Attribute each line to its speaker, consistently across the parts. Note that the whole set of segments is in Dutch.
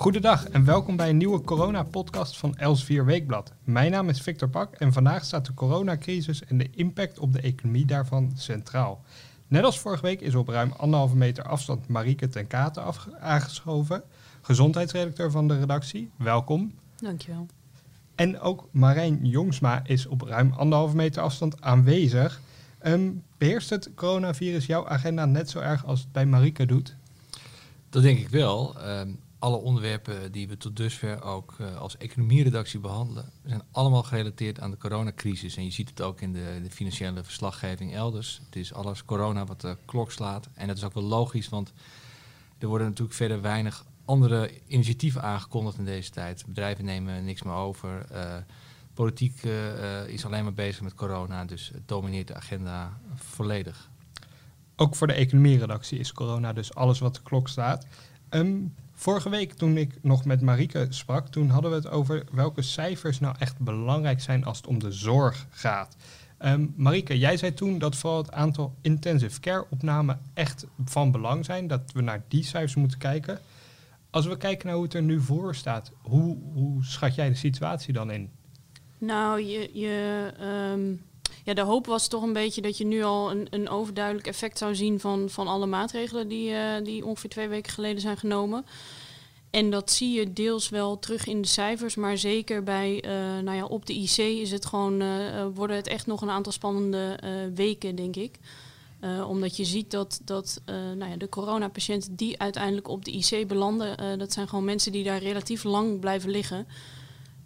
Speaker 1: Goedendag en welkom bij een nieuwe corona-podcast van Elsevier Weekblad. Mijn naam is Victor Pak en vandaag staat de coronacrisis en de impact op de economie daarvan centraal. Net als vorige week is op ruim anderhalve meter afstand Marieke ten Katen aangeschoven, gezondheidsredacteur van de redactie. Welkom.
Speaker 2: Dankjewel.
Speaker 1: En ook Marijn Jongsma is op ruim anderhalve meter afstand aanwezig. Um, beheerst het coronavirus jouw agenda net zo erg als het bij Marieke doet?
Speaker 3: Dat denk ik wel. Ehm, alle onderwerpen die we tot dusver ook uh, als economieredactie behandelen, zijn allemaal gerelateerd aan de coronacrisis. En je ziet het ook in de, financiële verslaggeving elders. Het is alles corona wat de klok slaat. En dat is ook wel logisch, want er worden natuurlijk verder weinig andere initiatieven aangekondigd in deze tijd. Bedrijven nemen niks meer over. Uh, politiek uh, is alleen maar bezig met corona, dus het domineert de agenda volledig.
Speaker 1: Ook voor de economieredactie is corona dus alles wat de klok staat. Um, vorige week toen ik nog met Marieke sprak, toen hadden we het over welke cijfers nou echt belangrijk zijn als het om de zorg gaat. Um, jij zei toen dat vooral het aantal intensive care opnamen echt van belang zijn, dat we naar die cijfers moeten kijken. Als we kijken naar hoe het er nu voor staat, hoe, hoe schat jij de situatie dan in?
Speaker 2: Nou, je, je, um, ja, de hoop was toch een beetje dat je nu al een, een overduidelijk effect zou zien van, van alle maatregelen die, uh, die ongeveer twee weken geleden zijn genomen. En dat zie je deels wel terug in de cijfers, maar zeker bij, uh, nou ja, op de IC is het gewoon, uh, worden het echt nog een aantal spannende weken, denk ik. omdat je ziet dat, dat nou ja, de coronapatiënten die uiteindelijk op de IC belanden, dat zijn gewoon mensen die daar relatief lang blijven liggen.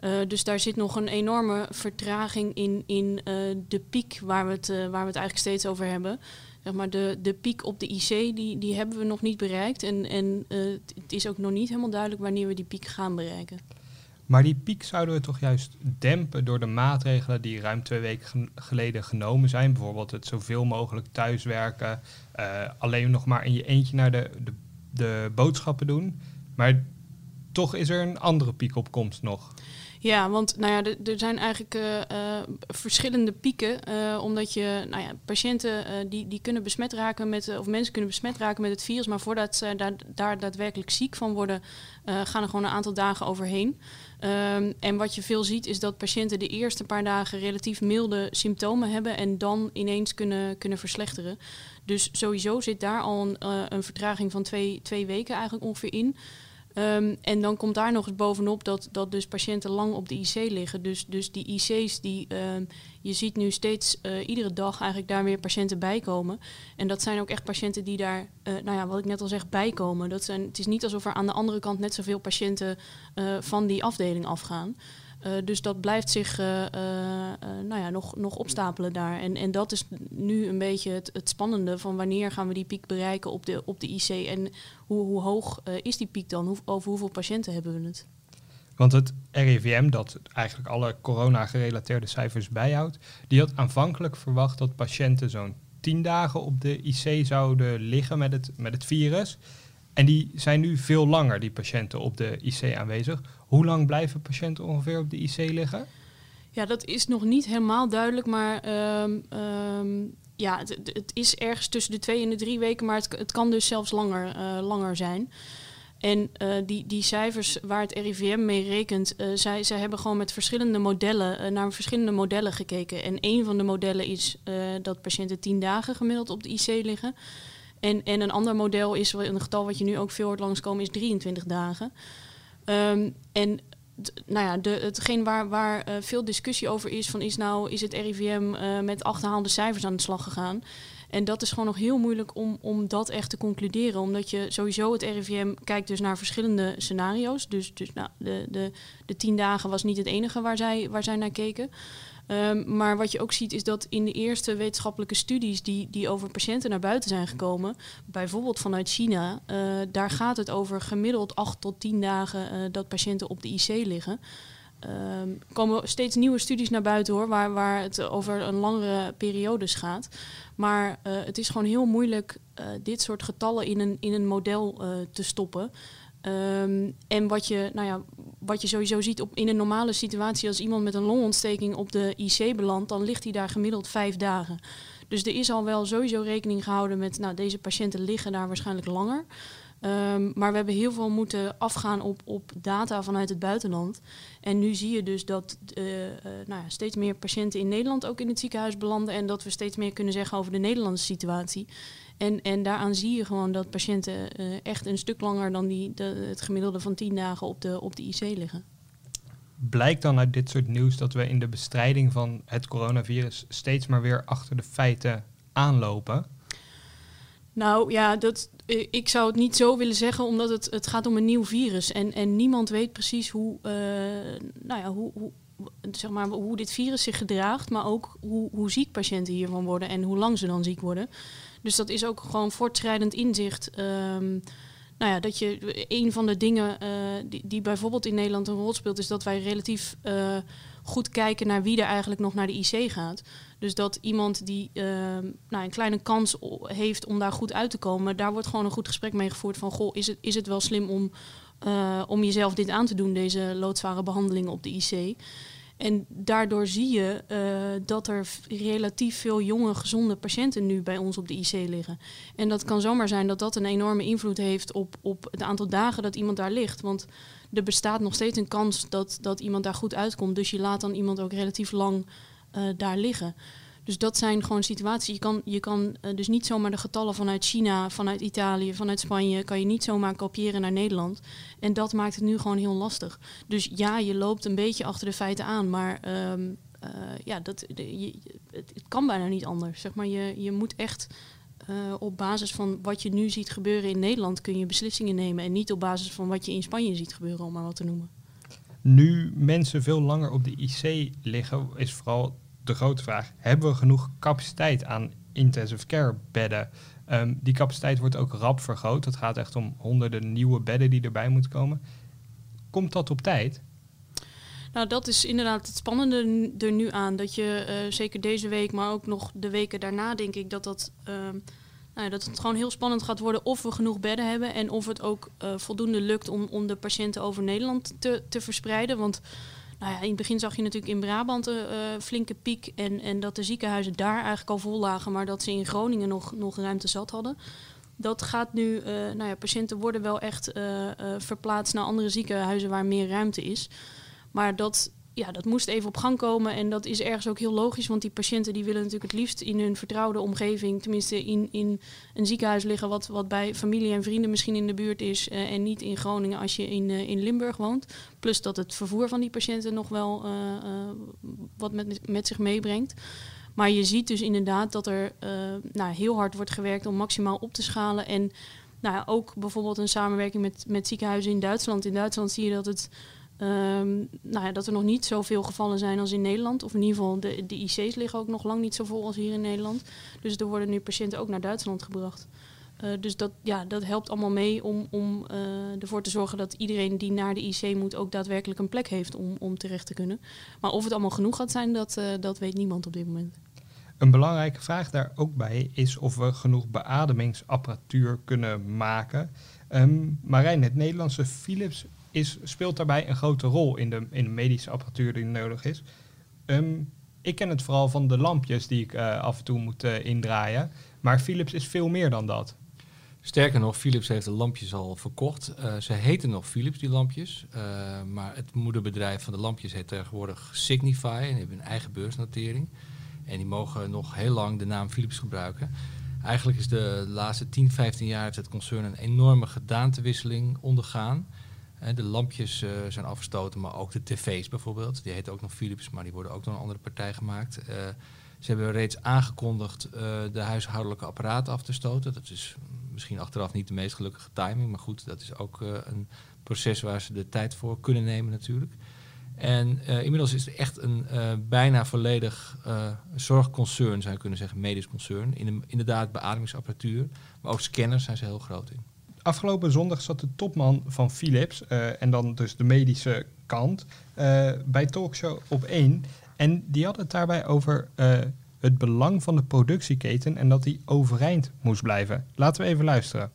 Speaker 2: Uh, dus daar zit nog een enorme vertraging in, in uh, de piek waar we, het, uh, waar we het eigenlijk steeds over hebben. Zeg maar de, de piek op de IC, die, die hebben we nog niet bereikt. En, en het is ook nog niet helemaal duidelijk wanneer we die piek gaan bereiken.
Speaker 1: Maar die piek zouden we toch juist dempen door de maatregelen die ruim twee weken geleden genomen zijn. Bijvoorbeeld het zoveel mogelijk thuiswerken, alleen nog maar in je eentje naar de, de, de boodschappen doen. Maar toch is er een andere piek op komst nog.
Speaker 2: Ja, want nou ja, er zijn eigenlijk uh, uh, verschillende pieken. Uh, omdat je, nou ja, patiënten die, die kunnen besmet raken met, of mensen kunnen besmet raken met het virus. Maar voordat ze daar, daadwerkelijk ziek van worden, gaan er gewoon een aantal dagen overheen. Um, en wat je veel ziet is dat patiënten de eerste paar dagen relatief milde symptomen hebben en dan ineens kunnen, kunnen verslechteren. Dus sowieso zit daar al een, een vertraging van twee, twee weken eigenlijk ongeveer in. Um, en dan komt daar nog eens bovenop dat, dat dus patiënten lang op de IC liggen. Dus, dus die IC's, die, um, je ziet nu steeds uh, iedere dag eigenlijk daar weer patiënten bij komen. En dat zijn ook echt patiënten die daar, uh, nou ja, wat ik net al zeg, bijkomen. Dat zijn, het is niet alsof er aan de andere kant net zoveel patiënten uh, van die afdeling afgaan. Uh, dus dat blijft zich uh, uh, nou ja, nog, nog opstapelen daar. En, en dat is nu een beetje het, het spannende van wanneer gaan we die piek bereiken op de, op de IC en hoe, hoe hoog is die piek dan? Over hoeveel patiënten hebben we het?
Speaker 1: Want het RIVM, dat eigenlijk alle corona-gerelateerde cijfers bijhoudt, die had aanvankelijk verwacht dat patiënten zo'n 10 dagen op de IC zouden liggen met het, met het virus. En die zijn nu veel langer, die patiënten, op de IC aanwezig. Hoe lang blijven patiënten ongeveer op de IC liggen?
Speaker 2: Ja, dat is nog niet helemaal duidelijk, maar um, um, ja, het, is ergens tussen de twee en de drie weken, maar het, het kan dus zelfs langer, uh, langer zijn. En uh, die, die cijfers waar het RIVM mee rekent, uh, zij, zij hebben gewoon met verschillende modellen, naar verschillende modellen gekeken. En een van de modellen is dat patiënten tien dagen gemiddeld op de IC liggen. En, en een ander model is, een getal wat je nu ook veel hoort langskomen, is 23 dagen. Um, en nou ja, de, hetgeen waar, waar uh, veel discussie over is, van is nou, is het RIVM uh, met achterhaalde cijfers aan de slag gegaan? En dat is gewoon nog heel moeilijk om, om dat echt te concluderen. Omdat je sowieso het RIVM kijkt dus naar verschillende scenario's. Dus, dus nou, de, de, de tien dagen was niet het enige waar zij, waar zij naar keken. Um, maar wat je ook ziet is dat in de eerste wetenschappelijke studies die, die over patiënten naar buiten zijn gekomen, bijvoorbeeld vanuit China, uh, daar gaat het over gemiddeld 8 tot 10 dagen uh, dat patiënten op de IC liggen. Um, komen steeds nieuwe studies naar buiten hoor, waar, waar het over een langere periodes gaat. Maar uh, het is gewoon heel moeilijk dit soort getallen in een, in een model te stoppen. Um, en wat je, nou ja, wat je sowieso ziet op, in een normale situatie, als iemand met een longontsteking op de IC belandt, dan ligt hij daar gemiddeld vijf dagen. Dus er is al wel sowieso rekening gehouden met, nou, deze patiënten liggen daar waarschijnlijk langer. Ehm, maar we hebben heel veel moeten afgaan op, op data vanuit het buitenland. En nu zie je dus dat uh, uh, nou ja, steeds meer patiënten in Nederland ook in het ziekenhuis belanden. En dat we steeds meer kunnen zeggen over de Nederlandse situatie. En, en daaraan zie je gewoon dat patiënten uh, echt een stuk langer dan die, de, het gemiddelde van 10 dagen op de, op de IC liggen.
Speaker 1: Blijkt dan uit dit soort nieuws dat we in de bestrijding van het coronavirus steeds maar weer achter de feiten aanlopen?
Speaker 2: Nou ja, dat, ik zou het niet zo willen zeggen, omdat het, het gaat om een nieuw virus. En, en niemand weet precies hoe, uh, nou ja, hoe, hoe, zeg maar, hoe dit virus zich gedraagt, maar ook hoe, hoe ziek patiënten hiervan worden en hoe lang ze dan ziek worden. Dus dat is ook gewoon voortschrijdend inzicht. Um, nou ja, dat je een van de dingen uh, die, die, bijvoorbeeld in Nederland een rol speelt, is dat wij relatief uh, goed kijken naar wie er eigenlijk nog naar de IC gaat. Dus dat iemand die uh, nou, een kleine kans heeft om daar goed uit te komen, daar wordt gewoon een goed gesprek mee gevoerd van goh, is het, is het wel slim om, uh, om jezelf dit aan te doen, deze loodzware behandelingen op de IC. En daardoor zie je uh, dat er relatief veel jonge, gezonde patiënten nu bij ons op de IC liggen. En dat kan zomaar zijn dat dat een enorme invloed heeft op, op het aantal dagen dat iemand daar ligt. Want er bestaat nog steeds een kans dat, dat iemand daar goed uitkomt. Dus je laat dan iemand ook relatief lang uh, daar liggen. Dus dat zijn gewoon situaties. Je kan, je kan uh, dus niet zomaar de getallen vanuit China, vanuit Italië, vanuit Spanje, kan je niet zomaar kopiëren naar Nederland. En dat maakt het nu gewoon heel lastig. Dus ja, je loopt een beetje achter de feiten aan, maar um, uh, ja, dat, het, kan bijna niet anders. Zeg maar, je, je moet echt uh, op basis van wat je nu ziet gebeuren in Nederland kun je beslissingen nemen. En niet op basis van wat je in Spanje ziet gebeuren, om maar wat te noemen.
Speaker 1: Nu mensen veel langer op de IC liggen, is vooral de grote vraag: hebben we genoeg capaciteit aan intensive care bedden? Um, die capaciteit wordt ook rap vergroot. Het gaat echt om honderden nieuwe bedden die erbij moeten komen. Komt dat op tijd?
Speaker 2: Nou, dat is inderdaad het spannende er nu aan. Dat je uh, zeker deze week, maar ook nog de weken daarna, denk ik dat dat. Uh, nou ja, dat het gewoon heel spannend gaat worden of we genoeg bedden hebben en of het ook uh, voldoende lukt om, om de patiënten over Nederland te, te verspreiden. Want nou ja, in het begin zag je natuurlijk in Brabant een uh, flinke piek. En, en dat de ziekenhuizen daar eigenlijk al vol lagen, maar dat ze in Groningen nog, nog ruimte zat hadden. Dat gaat nu, uh, nou ja, patiënten worden wel echt verplaatst naar andere ziekenhuizen waar meer ruimte is. Maar dat, ja, dat moest even op gang komen. En dat is ergens ook heel logisch, want die patiënten die willen natuurlijk het liefst in hun vertrouwde omgeving, tenminste in, in een ziekenhuis liggen wat, wat bij familie en vrienden misschien in de buurt is. Uh, en niet in Groningen als je in, uh, in Limburg woont. Plus dat het vervoer van die patiënten nog wel uh, wat met, met zich meebrengt. Maar je ziet dus inderdaad dat er nou, heel hard wordt gewerkt om maximaal op te schalen. En nou, ook bijvoorbeeld een samenwerking met, met ziekenhuizen in Duitsland. In Duitsland zie je dat het Um, nou ja, dat er nog niet zoveel gevallen zijn als in Nederland. Of in ieder geval, de, de IC's liggen ook nog lang niet zo vol als hier in Nederland. Dus er worden nu patiënten ook naar Duitsland gebracht. Uh, dus dat, ja, dat helpt allemaal mee om, om uh, ervoor te zorgen dat iedereen die naar de IC moet ook daadwerkelijk een plek heeft om, om terecht te kunnen. Maar of het allemaal genoeg gaat zijn, dat, uh, dat weet niemand op dit moment.
Speaker 1: Een belangrijke vraag daar ook bij is of we genoeg beademingsapparatuur kunnen maken. Um, Marijn, het Nederlandse Philips is, speelt daarbij een grote rol in de, in de medische apparatuur die nodig is. Um, ik ken het vooral van de lampjes die ik uh, af en toe moet uh, indraaien. Maar Philips is veel meer dan dat.
Speaker 3: Sterker nog, Philips heeft de lampjes al verkocht. Uh, ze heten nog Philips, die lampjes. maar het moederbedrijf van de lampjes heet tegenwoordig Signify. En hebben een eigen beursnotering. En die mogen nog heel lang de naam Philips gebruiken. Eigenlijk is de laatste 10, 15 jaar het concern een enorme gedaantewisseling ondergaan. De lampjes uh, zijn afgestoten, maar ook de tv's bijvoorbeeld. Die heten ook nog Philips, maar die worden ook door een andere partij gemaakt. Uh, ze hebben reeds aangekondigd uh, de huishoudelijke apparaten af te stoten. Dat is misschien achteraf niet de meest gelukkige timing, maar goed, dat is ook een proces waar ze de tijd voor kunnen nemen natuurlijk. En inmiddels is het echt een bijna volledig zorgconcern, zou je kunnen zeggen, medisch concern. In de, inderdaad beademingsapparatuur, maar ook scanners zijn ze heel groot in
Speaker 1: afgelopen zondag zat de topman van Philips, uh, en dan dus de medische kant, uh, bij Talkshow op 1. En die had het daarbij over uh, het belang van de productieketen en dat die overeind moest blijven. Laten we even luisteren.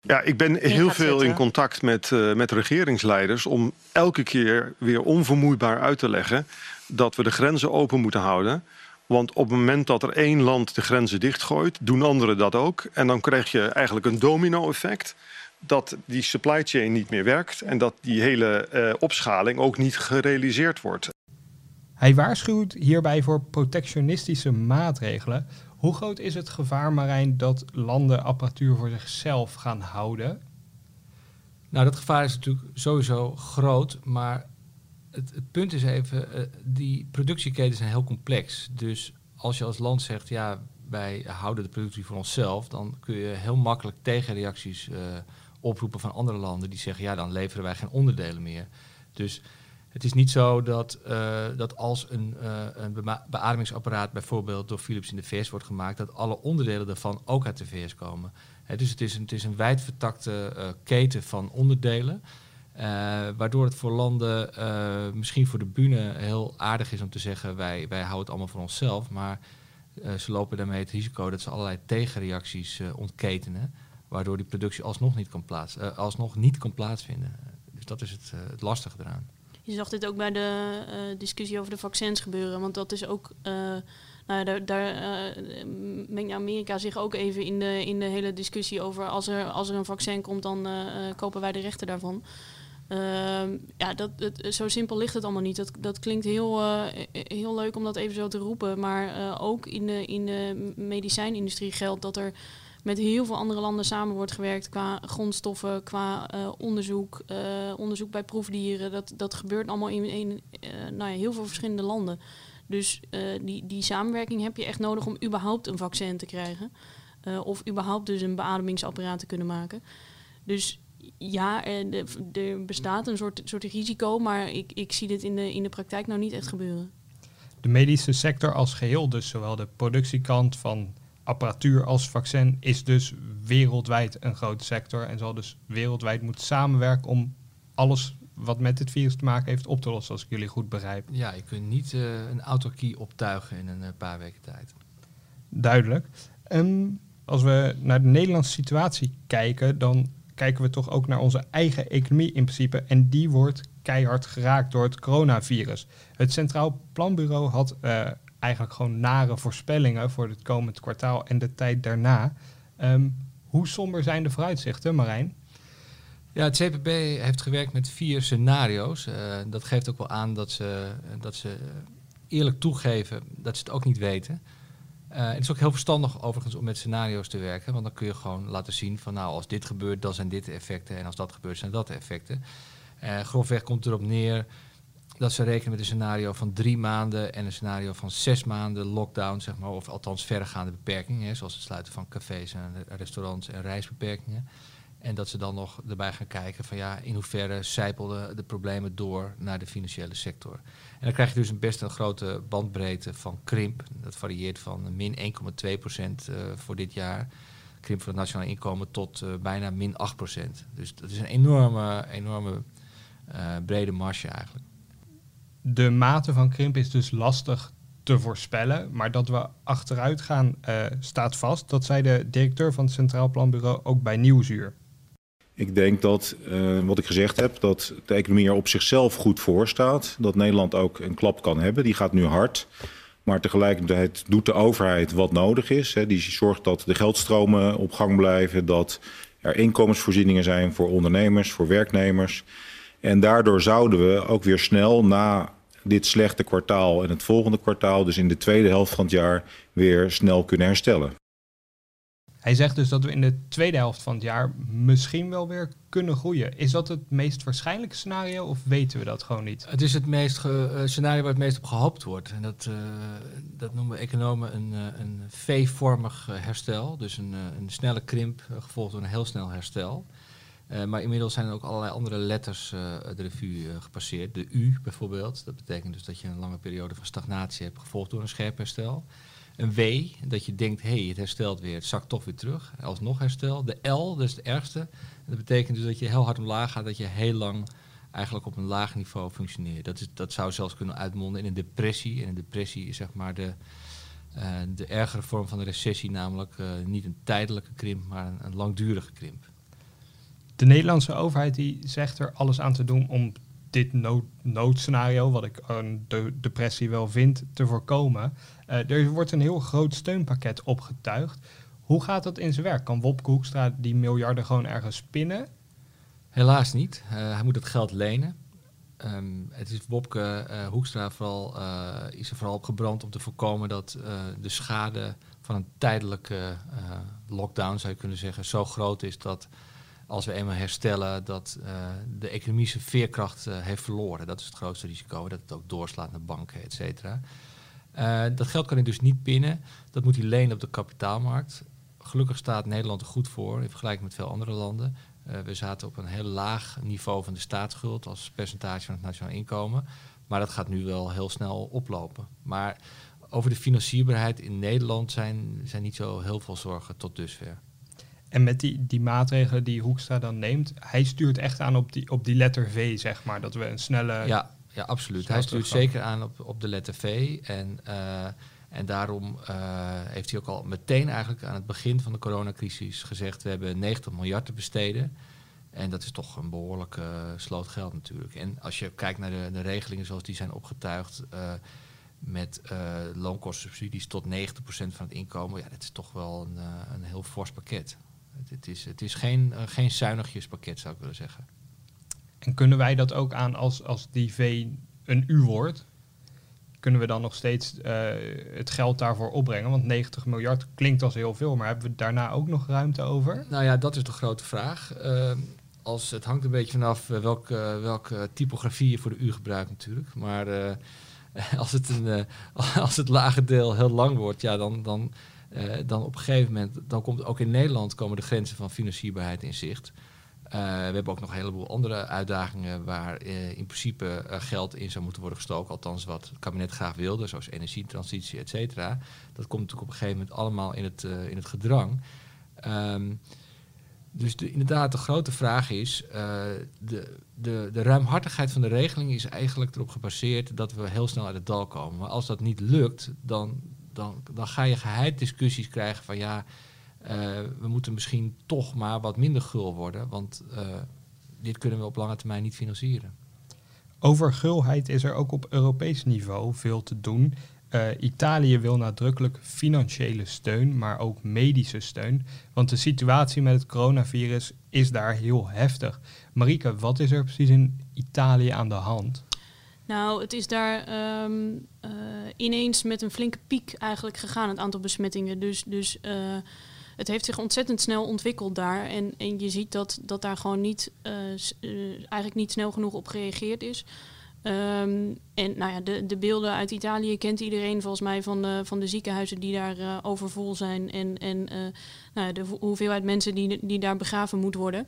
Speaker 4: Ja, ik ben heel veel in contact met, met regeringsleiders om elke keer weer onvermoeibaar uit te leggen dat we de grenzen open moeten houden. Want op het moment dat er één land de grenzen dichtgooit, doen anderen dat ook. En dan krijg je eigenlijk een domino-effect. dat die supply chain niet meer werkt en dat die hele uh, opschaling ook niet gerealiseerd wordt.
Speaker 1: Hij waarschuwt hierbij voor protectionistische maatregelen. Hoe groot is het gevaar, Marijn, dat landen apparatuur voor zichzelf gaan houden?
Speaker 3: Nou, dat gevaar is natuurlijk sowieso groot, maar het, punt is even, uh, die productieketens zijn heel complex. Dus als je als land zegt, ja, wij houden de productie voor onszelf, dan kun je heel makkelijk tegenreacties uh, oproepen van andere landen die zeggen, ja, dan leveren wij geen onderdelen meer. Dus het is niet zo dat, uh, dat als een, een beademingsapparaat bijvoorbeeld door Philips in de VS wordt gemaakt, dat alle onderdelen daarvan ook uit de VS komen. dus het is, een, het is een wijdvertakte keten van onderdelen. Waardoor het voor landen, misschien voor de bühne, heel aardig is om te zeggen: wij, wij houden het allemaal voor onszelf. Maar ze lopen daarmee het risico dat ze allerlei tegenreacties ontketenen. Waardoor die productie alsnog niet kan, plaats, alsnog niet kan plaatsvinden. Dus dat is het, het lastige eraan.
Speaker 2: Je zag dit ook bij de discussie over de vaccins gebeuren. Want dat is ook. Nou, daar, daar mengt Amerika zich ook even in de, in de hele discussie over als er, als er een vaccin komt, dan kopen wij de rechten daarvan. Ehm, ja, dat, zo simpel ligt het allemaal niet. Dat, dat klinkt heel, heel leuk om dat even zo te roepen. Maar ook in de, in de medicijnindustrie geldt dat er met heel veel andere landen samen wordt gewerkt qua grondstoffen, qua uh, onderzoek, onderzoek bij proefdieren. Dat, dat gebeurt allemaal in, in nou ja, heel veel verschillende landen. Dus die, die samenwerking heb je echt nodig om überhaupt een vaccin te krijgen. of überhaupt dus een beademingsapparaat te kunnen maken. Dus ja, er bestaat een soort, soort risico, maar ik, ik zie dit in de, in de praktijk nou niet echt gebeuren.
Speaker 1: De medische sector als geheel, dus zowel de productiekant van apparatuur als vaccin is dus wereldwijd een grote sector en zal dus wereldwijd moeten samenwerken om alles wat met dit virus te maken heeft op te lossen, als ik jullie goed begrijp.
Speaker 3: Ja, je kunt niet uh, een autarkie optuigen in een uh, paar weken tijd.
Speaker 1: Duidelijk. Um, als we naar de Nederlandse situatie kijken, dan kijken we toch ook naar onze eigen economie in principe. En die wordt keihard geraakt door het coronavirus. Het Centraal Planbureau had uh, eigenlijk gewoon nare voorspellingen voor het komend kwartaal en de tijd daarna. Um, hoe somber zijn de vooruitzichten, Marijn?
Speaker 3: Ja, het CPB heeft gewerkt met vier scenario's. Uh, dat geeft ook wel aan dat ze, dat ze eerlijk toegeven dat ze het ook niet weten. Uh, het is ook heel verstandig overigens om met scenario's te werken, want dan kun je gewoon laten zien van nou als dit gebeurt dan zijn dit de effecten en als dat gebeurt zijn dat de effecten. Uh, grofweg komt erop neer dat ze rekenen met een scenario van drie maanden en een scenario van zes maanden lockdown, zeg maar, of althans verregaande beperkingen, zoals het sluiten van cafés en restaurants en reisbeperkingen. En dat ze dan nog erbij gaan kijken van ja, in hoeverre zijpelden de problemen door naar de financiële sector. En dan krijg je dus een best een grote bandbreedte van krimp. Dat varieert van min 1,2 procent uh, voor dit jaar, krimp van het nationaal inkomen, tot uh, bijna min 8 procent. Dus dat is een enorme, enorme uh, brede marge eigenlijk
Speaker 1: de mate van krimp is dus lastig te voorspellen. Maar dat we achteruit gaan staat vast. Dat zei de directeur van het Centraal Planbureau ook bij Nieuwsuur.
Speaker 5: Ik denk dat, uh, wat ik gezegd heb, dat de economie er op zichzelf goed voor staat. Dat Nederland ook een klap kan hebben. Die gaat nu hard. Maar tegelijkertijd doet de overheid wat nodig is. Hè. Die zorgt dat de geldstromen op gang blijven. Dat er inkomensvoorzieningen zijn voor ondernemers, voor werknemers. En daardoor zouden we ook weer snel na dit slechte kwartaal en het volgende kwartaal, dus in de tweede helft van het jaar, weer snel kunnen herstellen.
Speaker 1: Hij zegt dus dat we in de tweede helft van het jaar misschien wel weer kunnen groeien. Is dat het meest waarschijnlijke scenario of weten we dat gewoon niet?
Speaker 3: Het is het meest uh, scenario waar het meest op gehoopt wordt. En dat, uh, dat noemen economen een, uh, een V-vormig herstel. Dus een, een snelle krimp gevolgd door een heel snel herstel. Maar inmiddels zijn er ook allerlei andere letters de revue gepasseerd. De U bijvoorbeeld, dat betekent dus dat je een lange periode van stagnatie hebt, gevolgd door een scherp herstel. Een W, dat je denkt, hé, hey, het herstelt weer, het zakt toch weer terug. Alsnog herstel. De L, dat is het ergste. Dat betekent dus dat je heel hard omlaag gaat, dat je heel lang eigenlijk op een laag niveau functioneert. Dat, is, dat zou zelfs kunnen uitmonden in een depressie. En een depressie is zeg maar de, de ergere vorm van de recessie, namelijk niet een tijdelijke krimp, maar een, een langdurige krimp.
Speaker 1: De Nederlandse overheid die zegt er alles aan te doen om dit nood, noodscenario, wat ik een de depressie wel vind, te voorkomen. Uh, er wordt een heel groot steunpakket opgetuigd. Hoe gaat dat in zijn werk? Kan Wopke Hoekstra die miljarden gewoon ergens spinnen?
Speaker 3: Helaas niet. Uh, hij moet het geld lenen. Um, het is Wopke uh, Hoekstra vooral, is er vooral op gebrand om te voorkomen dat de schade van een tijdelijke lockdown, zou je kunnen zeggen, zo groot is dat als we eenmaal herstellen, dat de economische veerkracht heeft verloren. Dat is het grootste risico, dat het ook doorslaat naar banken, et cetera. dat geld kan hij dus niet pinnen. Dat moet hij lenen op de kapitaalmarkt. Gelukkig staat Nederland er goed voor in vergelijking met veel andere landen. We zaten op een heel laag niveau van de staatsschuld als percentage van het nationaal inkomen. Maar dat gaat nu wel heel snel oplopen. Maar over de financierbaarheid in Nederland zijn, zijn niet zo heel veel zorgen tot dusver.
Speaker 1: En met die, die maatregelen die Hoekstra dan neemt, hij stuurt echt aan op die, op die letter V, zeg maar. Dat we een snelle.
Speaker 3: Ja, ja absoluut. Hij stuurt zeker aan op, op de letter V. En uh, en daarom uh, heeft hij ook al meteen eigenlijk aan het begin van de coronacrisis gezegd... we hebben 90 miljard te besteden. En dat is toch een behoorlijke uh, sloot geld natuurlijk. En als je kijkt naar de, de regelingen zoals die zijn opgetuigd... Uh, met loonkostensubsidies tot 90% van het inkomen... ja, dat is toch wel een, een heel fors pakket. Het, is, het is geen, geen zuinigjespakket, zou ik willen zeggen.
Speaker 1: En kunnen wij dat ook aan als, als die V een U wordt kunnen we dan nog steeds uh, het geld daarvoor opbrengen? Want 90 miljard klinkt als heel veel, maar hebben we daarna ook nog ruimte over?
Speaker 3: Nou ja, dat is de grote vraag. Uh, als, het hangt een beetje vanaf uh, welke, welke typografie je voor de U gebruikt natuurlijk. Maar als, het een, als het lage deel heel lang wordt, ja, dan, dan, dan op een gegeven moment, dan komt ook in Nederland komen de grenzen van financierbaarheid in zicht. Uh, we hebben ook nog een heleboel andere uitdagingen waar uh, in principe geld in zou moeten worden gestoken. Althans, wat het kabinet graag wilde, zoals energietransitie, et cetera. Dat komt natuurlijk op een gegeven moment allemaal in het, in het gedrang. Um, dus de, inderdaad, de grote vraag is: de, de, de ruimhartigheid van de regeling is eigenlijk erop gebaseerd dat we heel snel uit het dal komen. Maar als dat niet lukt, dan, dan, dan ga je geheid discussies krijgen van ja uh, we moeten misschien toch maar wat minder gul worden, want uh, dit kunnen we op lange termijn niet financieren.
Speaker 1: Over gulheid is er ook op Europees niveau veel te doen. Uh, Italië wil nadrukkelijk financiële steun, maar ook medische steun. Want de situatie met het coronavirus is daar heel heftig. Marike, wat is er precies in Italië aan de hand?
Speaker 2: Nou, het is daar um, uh, ineens met een flinke piek eigenlijk gegaan, het aantal besmettingen. Dus, dus uh, het heeft zich ontzettend snel ontwikkeld daar. En, en je ziet dat, dat daar gewoon niet, uh, eigenlijk niet snel genoeg op gereageerd is. Um, en nou ja, de, de beelden uit Italië kent iedereen volgens mij van de, van de ziekenhuizen die daar overvol zijn. En, en nou, de hoeveelheid mensen die, die daar begraven moet worden.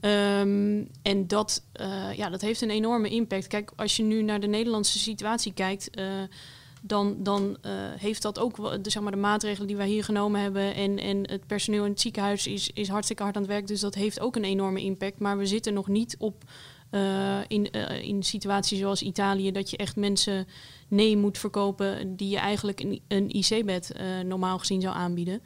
Speaker 2: Um, en dat, ja, dat heeft een enorme impact. Kijk, als je nu naar de Nederlandse situatie kijkt dan, dan uh, heeft dat ook de, zeg maar, de maatregelen die wij hier genomen hebben. En, en het personeel in het ziekenhuis is, is hartstikke hard aan het werk. Dus dat heeft ook een enorme impact. Maar we zitten nog niet op in, in situaties zoals Italië, dat je echt mensen nee moet verkopen die je eigenlijk een, een IC-bed normaal gezien zou aanbieden.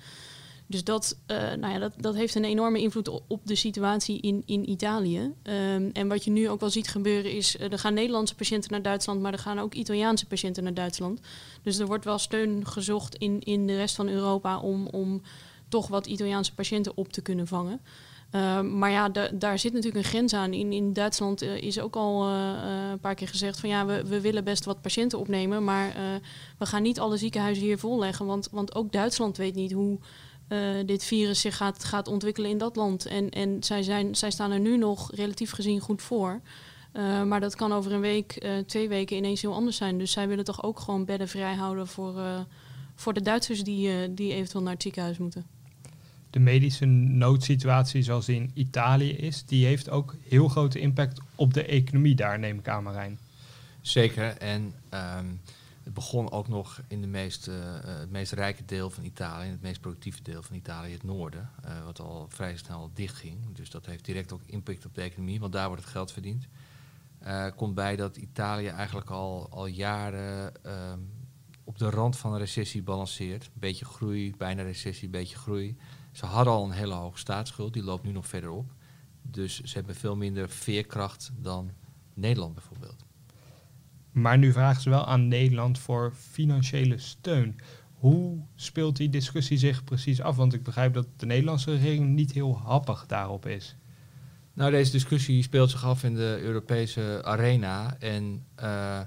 Speaker 2: Dus dat, uh, nou ja, dat, dat heeft een enorme invloed op de situatie in, in Italië. Um, en wat je nu ook wel ziet gebeuren is, uh, er gaan Nederlandse patiënten naar Duitsland, maar er gaan ook Italiaanse patiënten naar Duitsland. Dus er wordt wel steun gezocht in, in de rest van Europa om, om toch wat Italiaanse patiënten op te kunnen vangen. Uh, maar ja, daar zit natuurlijk een grens aan. In, in Duitsland uh, is ook al een paar keer gezegd van ja, we, we willen best wat patiënten opnemen, maar we gaan niet alle ziekenhuizen hier volleggen. Want, want ook Duitsland weet niet hoe uh, dit virus zich gaat, gaat ontwikkelen in dat land. En, en zij, zijn, zij staan er nu nog relatief gezien goed voor. Uh, maar dat kan over een week, uh, twee weken ineens heel anders zijn. Dus zij willen toch ook gewoon bedden vrij houden voor, voor de Duitsers die, die eventueel naar het ziekenhuis moeten.
Speaker 1: De medische noodsituatie zoals die in Italië is, die heeft ook heel grote impact op de economie daar, neem ik aan, Marijn.
Speaker 3: Zeker. En um, het begon ook nog in de meest, uh, het meest rijke deel van Italië, in het meest productieve deel van Italië, het noorden, uh, wat al vrij snel dicht ging. Dus dat heeft direct ook impact op de economie, want daar wordt het geld verdiend. Uh, komt bij dat Italië eigenlijk al, al jaren ehm, op de rand van een recessie balanceert. Beetje groei, bijna recessie, beetje groei. Ze hadden al een hele hoge staatsschuld, die loopt nu nog verder op. Dus ze hebben veel minder veerkracht dan Nederland bijvoorbeeld.
Speaker 1: Maar nu vragen ze wel aan Nederland voor financiële steun. Hoe speelt die discussie zich precies af? Want ik begrijp dat de Nederlandse regering niet heel happig daarop is.
Speaker 3: Nou, deze discussie speelt zich af in de Europese arena. En uh,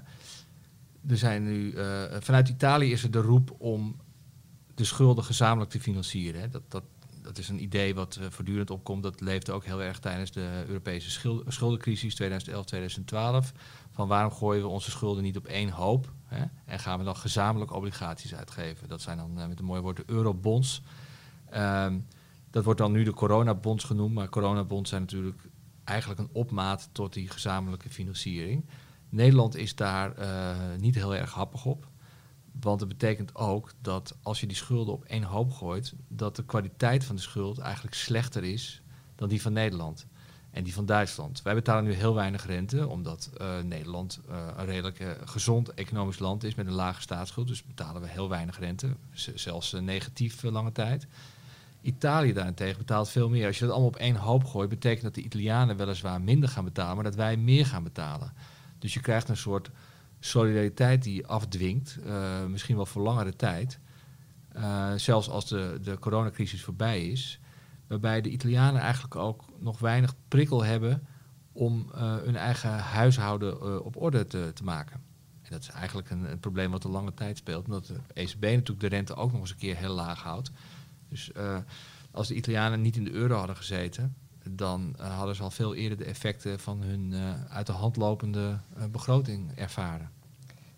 Speaker 3: er zijn nu, uh, vanuit Italië is er de roep om de schulden gezamenlijk te financieren. Dat, dat, dat is een idee wat uh, voortdurend opkomt. Dat leefde ook heel erg tijdens de Europese schuldencrisis 2011-2012. Van waarom gooien we onze schulden niet op één hoop? Hè? En gaan we dan gezamenlijk obligaties uitgeven? Dat zijn dan met een mooi woord de eurobonds. Um, dat wordt dan nu de coronabonds genoemd, maar coronabonds zijn natuurlijk eigenlijk een opmaat tot die gezamenlijke financiering. Nederland is daar uh, niet heel erg happig op. Want het betekent ook dat als je die schulden op één hoop gooit, dat de kwaliteit van de schuld eigenlijk slechter is dan die van Nederland en die van Duitsland. Wij betalen nu heel weinig rente, omdat uh, Nederland uh, een redelijk uh, gezond economisch land is met een lage staatsschuld. Dus betalen we heel weinig rente, zelfs negatief lange tijd. Italië daarentegen betaalt veel meer. Als je dat allemaal op één hoop gooit, betekent dat de Italianen weliswaar minder gaan betalen, maar dat wij meer gaan betalen. Dus je krijgt een soort solidariteit die afdwingt, misschien wel voor langere tijd. Zelfs als de, de coronacrisis voorbij is. Waarbij de Italianen eigenlijk ook nog weinig prikkel hebben om uh, hun eigen huishouden op orde te, te, maken. En dat is eigenlijk een, een, probleem wat een lange tijd speelt. Omdat de ECB natuurlijk de rente ook nog eens een keer heel laag houdt. Dus uh, als de Italianen niet in de euro hadden gezeten, dan hadden ze al veel eerder de effecten van hun uit de hand lopende begroting ervaren.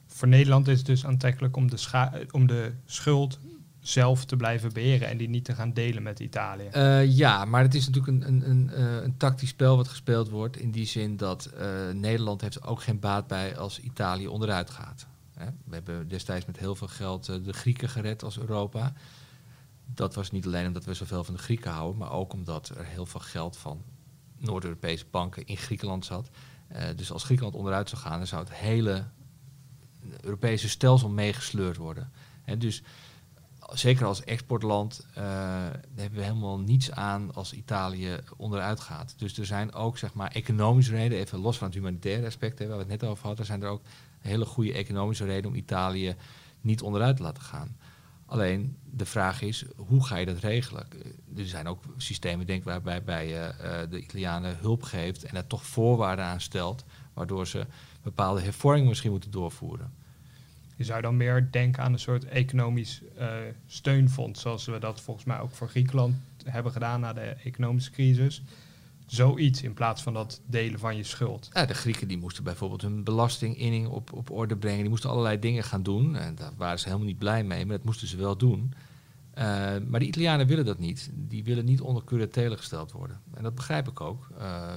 Speaker 1: Voor Nederland is het dus aantrekkelijk om de, om de schuld zelf te blijven beheren en die niet te gaan delen met Italië.
Speaker 3: ja, maar het is natuurlijk een, een, een, een, tactisch spel wat gespeeld wordt. In die zin dat Nederland heeft ook geen baat bij als Italië onderuit gaat. Hè? We hebben destijds met heel veel geld de Grieken gered als Europa dat was niet alleen omdat we zoveel van de Grieken houden, maar ook omdat er heel veel geld van Noord-Europese banken in Griekenland zat. Dus als Griekenland onderuit zou gaan, dan zou het hele Europese stelsel meegesleurd worden. En dus zeker als exportland uh, hebben we helemaal niets aan als Italië onderuit gaat. Dus er zijn ook zeg maar, economische redenen, even los van het humanitaire aspect waar we het net over hadden, zijn er ook hele goede economische redenen om Italië niet onderuit te laten gaan. Alleen de vraag is, hoe ga je dat regelen? Er zijn ook systemen, denk ik, waarbij bij, uh, de Italianen hulp geeft en er toch voorwaarden aan stelt, waardoor ze bepaalde hervormingen misschien moeten doorvoeren.
Speaker 1: Je zou dan meer denken aan een soort economisch uh, steunfonds, zoals we dat volgens mij ook voor Griekenland hebben gedaan na de economische crisis zoiets in plaats van dat delen van je schuld.
Speaker 3: Ja, de Grieken die moesten bijvoorbeeld hun belastinginning op, op orde brengen. Die moesten allerlei dingen gaan doen. En daar waren ze helemaal niet blij mee, maar dat moesten ze wel doen. Uh, maar de Italianen willen dat niet. Die willen niet onder curatele gesteld worden. En dat begrijp ik ook, uh,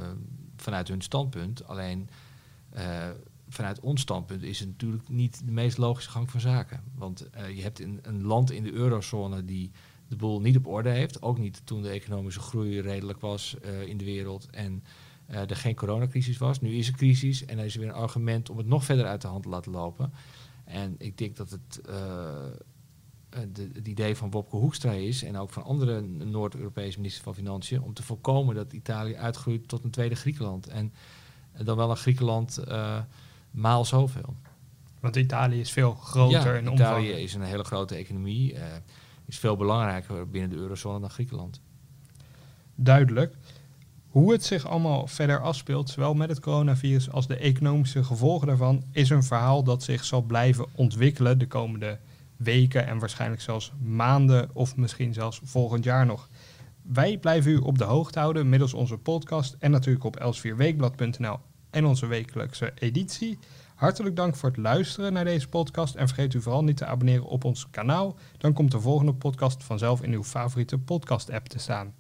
Speaker 3: vanuit hun standpunt. Alleen vanuit ons standpunt is het natuurlijk niet de meest logische gang van zaken. Want je hebt een, land in de eurozone die de boel niet op orde heeft. Ook niet toen de economische groei redelijk was uh, in de wereld en uh, er geen coronacrisis was. Nu is er crisis en er is weer een argument om het nog verder uit de hand te laten lopen. En ik denk dat het, het idee van Wopke Hoekstra is en ook van andere Noord-Europese ministers van Financiën om te voorkomen dat Italië uitgroeit tot een tweede Griekenland. En dan wel een Griekenland maal zoveel.
Speaker 1: Want Italië is veel groter
Speaker 3: ja,
Speaker 1: in
Speaker 3: omvang. Italië is een hele grote economie is veel belangrijker binnen de eurozone dan Griekenland.
Speaker 1: Duidelijk. Hoe het zich allemaal verder afspeelt, zowel met het coronavirus als de economische gevolgen daarvan, is een verhaal dat zich zal blijven ontwikkelen de komende weken en waarschijnlijk zelfs maanden of misschien zelfs volgend jaar nog. Wij blijven u op de hoogte houden middels onze podcast en natuurlijk op elsvierweekblad.nl en onze wekelijkse editie. Hartelijk dank voor het luisteren naar deze podcast en vergeet u vooral niet te abonneren op ons kanaal. Dan komt de volgende podcast vanzelf in uw favoriete podcast-app te staan.